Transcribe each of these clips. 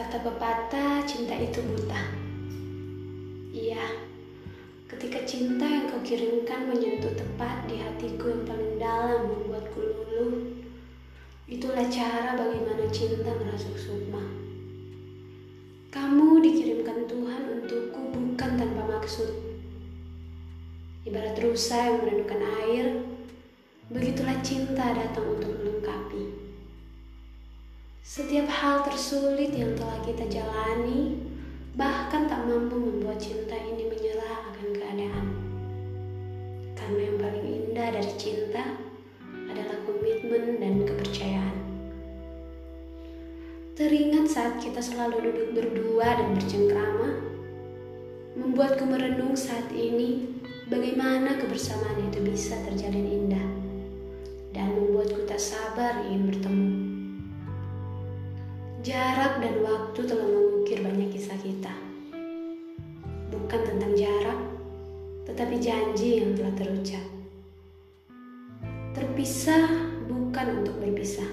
Kata pepatah, cinta itu buta. Iya, ketika cinta yang kau kirimkan menyentuh tepat di hatiku yang paling dalam membuatku luluh, itulah cara bagaimana cinta merasuk sukma. Kamu dikirimkan Tuhan untukku bukan tanpa maksud. Ibarat rusa yang merindukan air, begitulah cinta datang untuk setiap hal tersulit yang telah kita jalani, bahkan tak mampu membuat cinta ini menyerah akan keadaan. Karena yang paling indah dari cinta adalah komitmen dan kepercayaan. Teringat saat kita selalu duduk berdua dan bercengkrama, membuatku merenung saat ini bagaimana kebersamaan itu bisa terjalin indah dan membuatku tak sabar ingin bertemu. Jarak dan waktu telah mengukir banyak kisah kita. Bukan tentang jarak, tetapi janji yang telah terucap. Terpisah bukan untuk berpisah,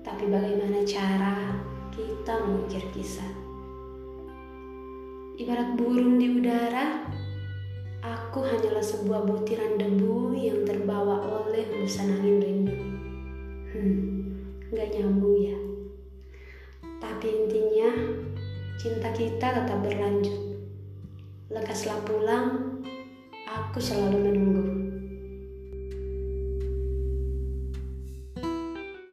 tapi bagaimana cara kita mengukir kisah. Ibarat burung di udara, aku hanyalah sebuah butiran debu yang terbawa oleh hembusan angin rindu. Hmm, gak nyambung ya. Tapi intinya, cinta kita tetap berlanjut. Lekaslah pulang, aku selalu menunggu.